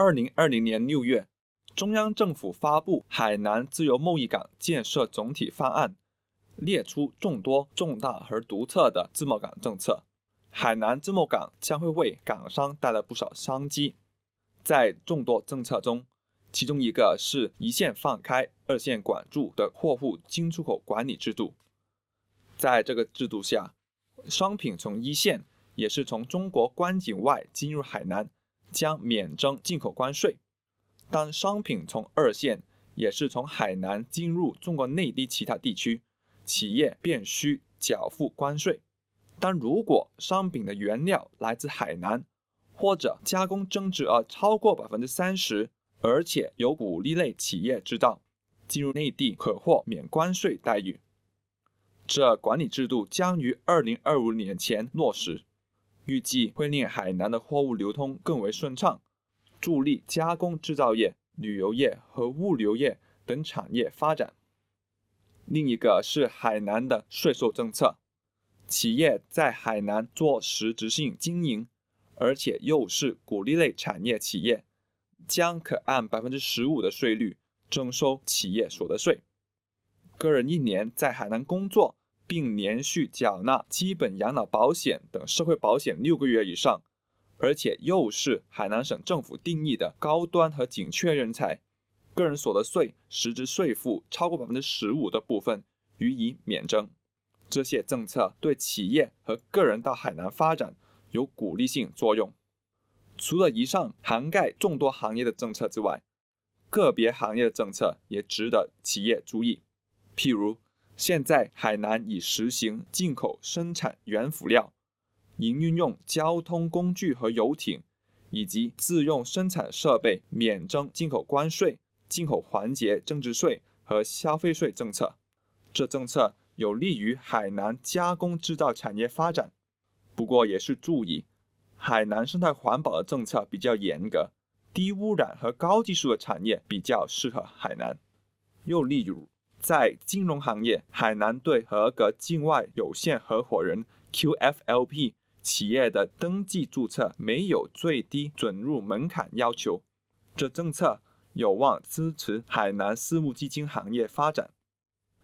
二零二零年六月，中央政府发布《海南自由贸易港建设总体方案》，列出众多重大和独特的自贸港政策。海南自贸港将会为港商带来不少商机。在众多政策中，其中一个是一线放开、二线管住的货物进出口管理制度。在这个制度下，商品从一线，也是从中国关境外进入海南，将免征进口关税；当商品从二线，也是从海南进入中国内地其他地区，企业便需缴付关税。但如果商品的原料来自海南，或者加工增值额超过百分之三十，而且有鼓励类企业制造进入内地，可获免关税待遇。这管理制度将于二零二五年前落实，预计会令海南的货物流通更为顺畅，助力加工制造业、旅游业和物流业等产业发展。另一个是海南的税收政策，企业在海南做实质性经营，而且又是鼓励类产业企业，将可按百分之十五的税率征收企业所得税。个人一年在海南工作。并连续缴纳基本养老保险等社会保险六个月以上，而且又是海南省政府定义的高端和紧缺人才，个人所得税实质税负超过百分之十五的部分予以免征。这些政策对企业和个人到海南发展有鼓励性作用。除了以上涵盖众多行业的政策之外，个别行业的政策也值得企业注意，譬如。现在海南已实行进口生产原辅料，营运用交通工具和游艇，以及自用生产设备免征进口关税、进口环节增值税和消费税政策。这政策有利于海南加工制造产业发展。不过也是注意，海南生态环保的政策比较严格，低污染和高技术的产业比较适合海南。又例如。在金融行业，海南对合格境外有限合伙人 （QFLP） 企业的登记注册没有最低准入门槛要求，这政策有望支持海南私募基金行业发展。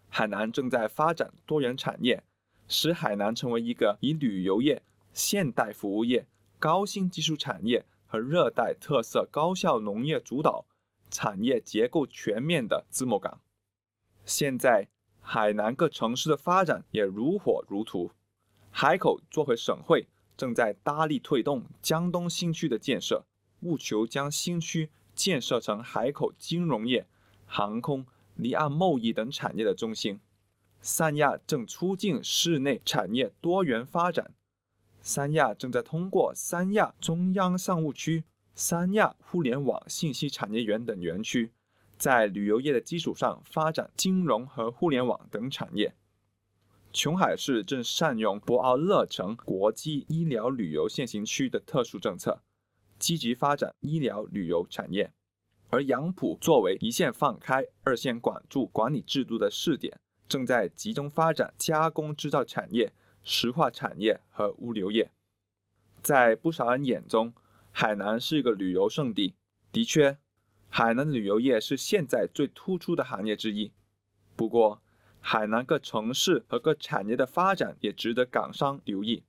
海南正在发展多元产业，使海南成为一个以旅游业、现代服务业、高新技术产业和热带特色高效农业主导、产业结构全面的自贸港。现在，海南各城市的发展也如火如荼。海口作为省会，正在大力推动江东新区的建设，务求将新区建设成海口金融业、航空、离岸贸易等产业的中心。三亚正促进市内产业多元发展。三亚正在通过三亚中央商务区、三亚互联网信息产业园等园区。在旅游业的基础上发展金融和互联网等产业。琼海市正善用博鳌乐城国际医疗旅游先行区的特殊政策，积极发展医疗旅游产业。而杨浦作为一线放开、二线管住管理制度的试点，正在集中发展加工制造产业、石化产业和物流业。在不少人眼中，海南是一个旅游胜地。的确。海南旅游业是现在最突出的行业之一。不过，海南各城市和各产业的发展也值得港商留意。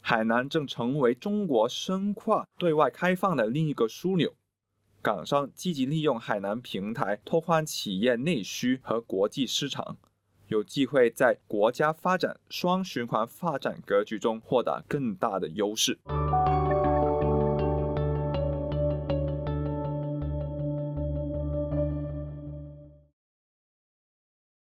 海南正成为中国深化对外开放的另一个枢纽，港商积极利用海南平台拓宽企业内需和国际市场，有机会在国家发展双循环发展格局中获得更大的优势。